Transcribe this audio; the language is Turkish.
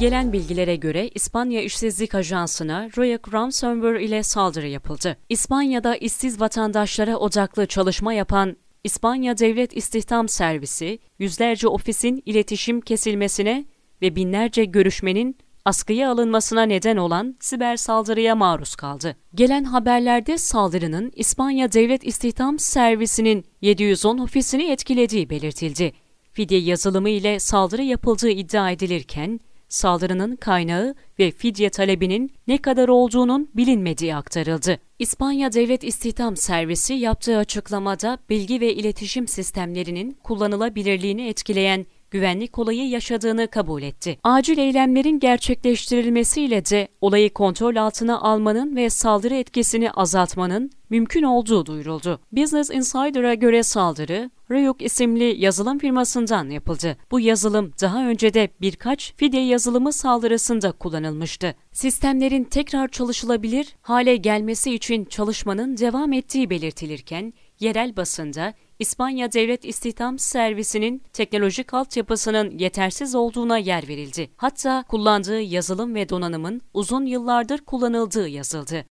Gelen bilgilere göre İspanya İşsizlik Ajansı'na Royak ransomware ile saldırı yapıldı. İspanya'da işsiz vatandaşlara odaklı çalışma yapan İspanya Devlet İstihdam Servisi, yüzlerce ofisin iletişim kesilmesine ve binlerce görüşmenin askıya alınmasına neden olan siber saldırıya maruz kaldı. Gelen haberlerde saldırının İspanya Devlet İstihdam Servisi'nin 710 ofisini etkilediği belirtildi. Fidye yazılımı ile saldırı yapıldığı iddia edilirken, saldırının kaynağı ve fidye talebinin ne kadar olduğunun bilinmediği aktarıldı. İspanya Devlet İstihdam Servisi yaptığı açıklamada bilgi ve iletişim sistemlerinin kullanılabilirliğini etkileyen güvenlik olayı yaşadığını kabul etti. Acil eylemlerin gerçekleştirilmesiyle de olayı kontrol altına almanın ve saldırı etkisini azaltmanın mümkün olduğu duyuruldu. Business Insider'a göre saldırı, Ryuk isimli yazılım firmasından yapıldı. Bu yazılım daha önce de birkaç fidye yazılımı saldırısında kullanılmıştı. Sistemlerin tekrar çalışılabilir hale gelmesi için çalışmanın devam ettiği belirtilirken, yerel basında İspanya Devlet İstihdam Servisi'nin teknolojik altyapısının yetersiz olduğuna yer verildi. Hatta kullandığı yazılım ve donanımın uzun yıllardır kullanıldığı yazıldı.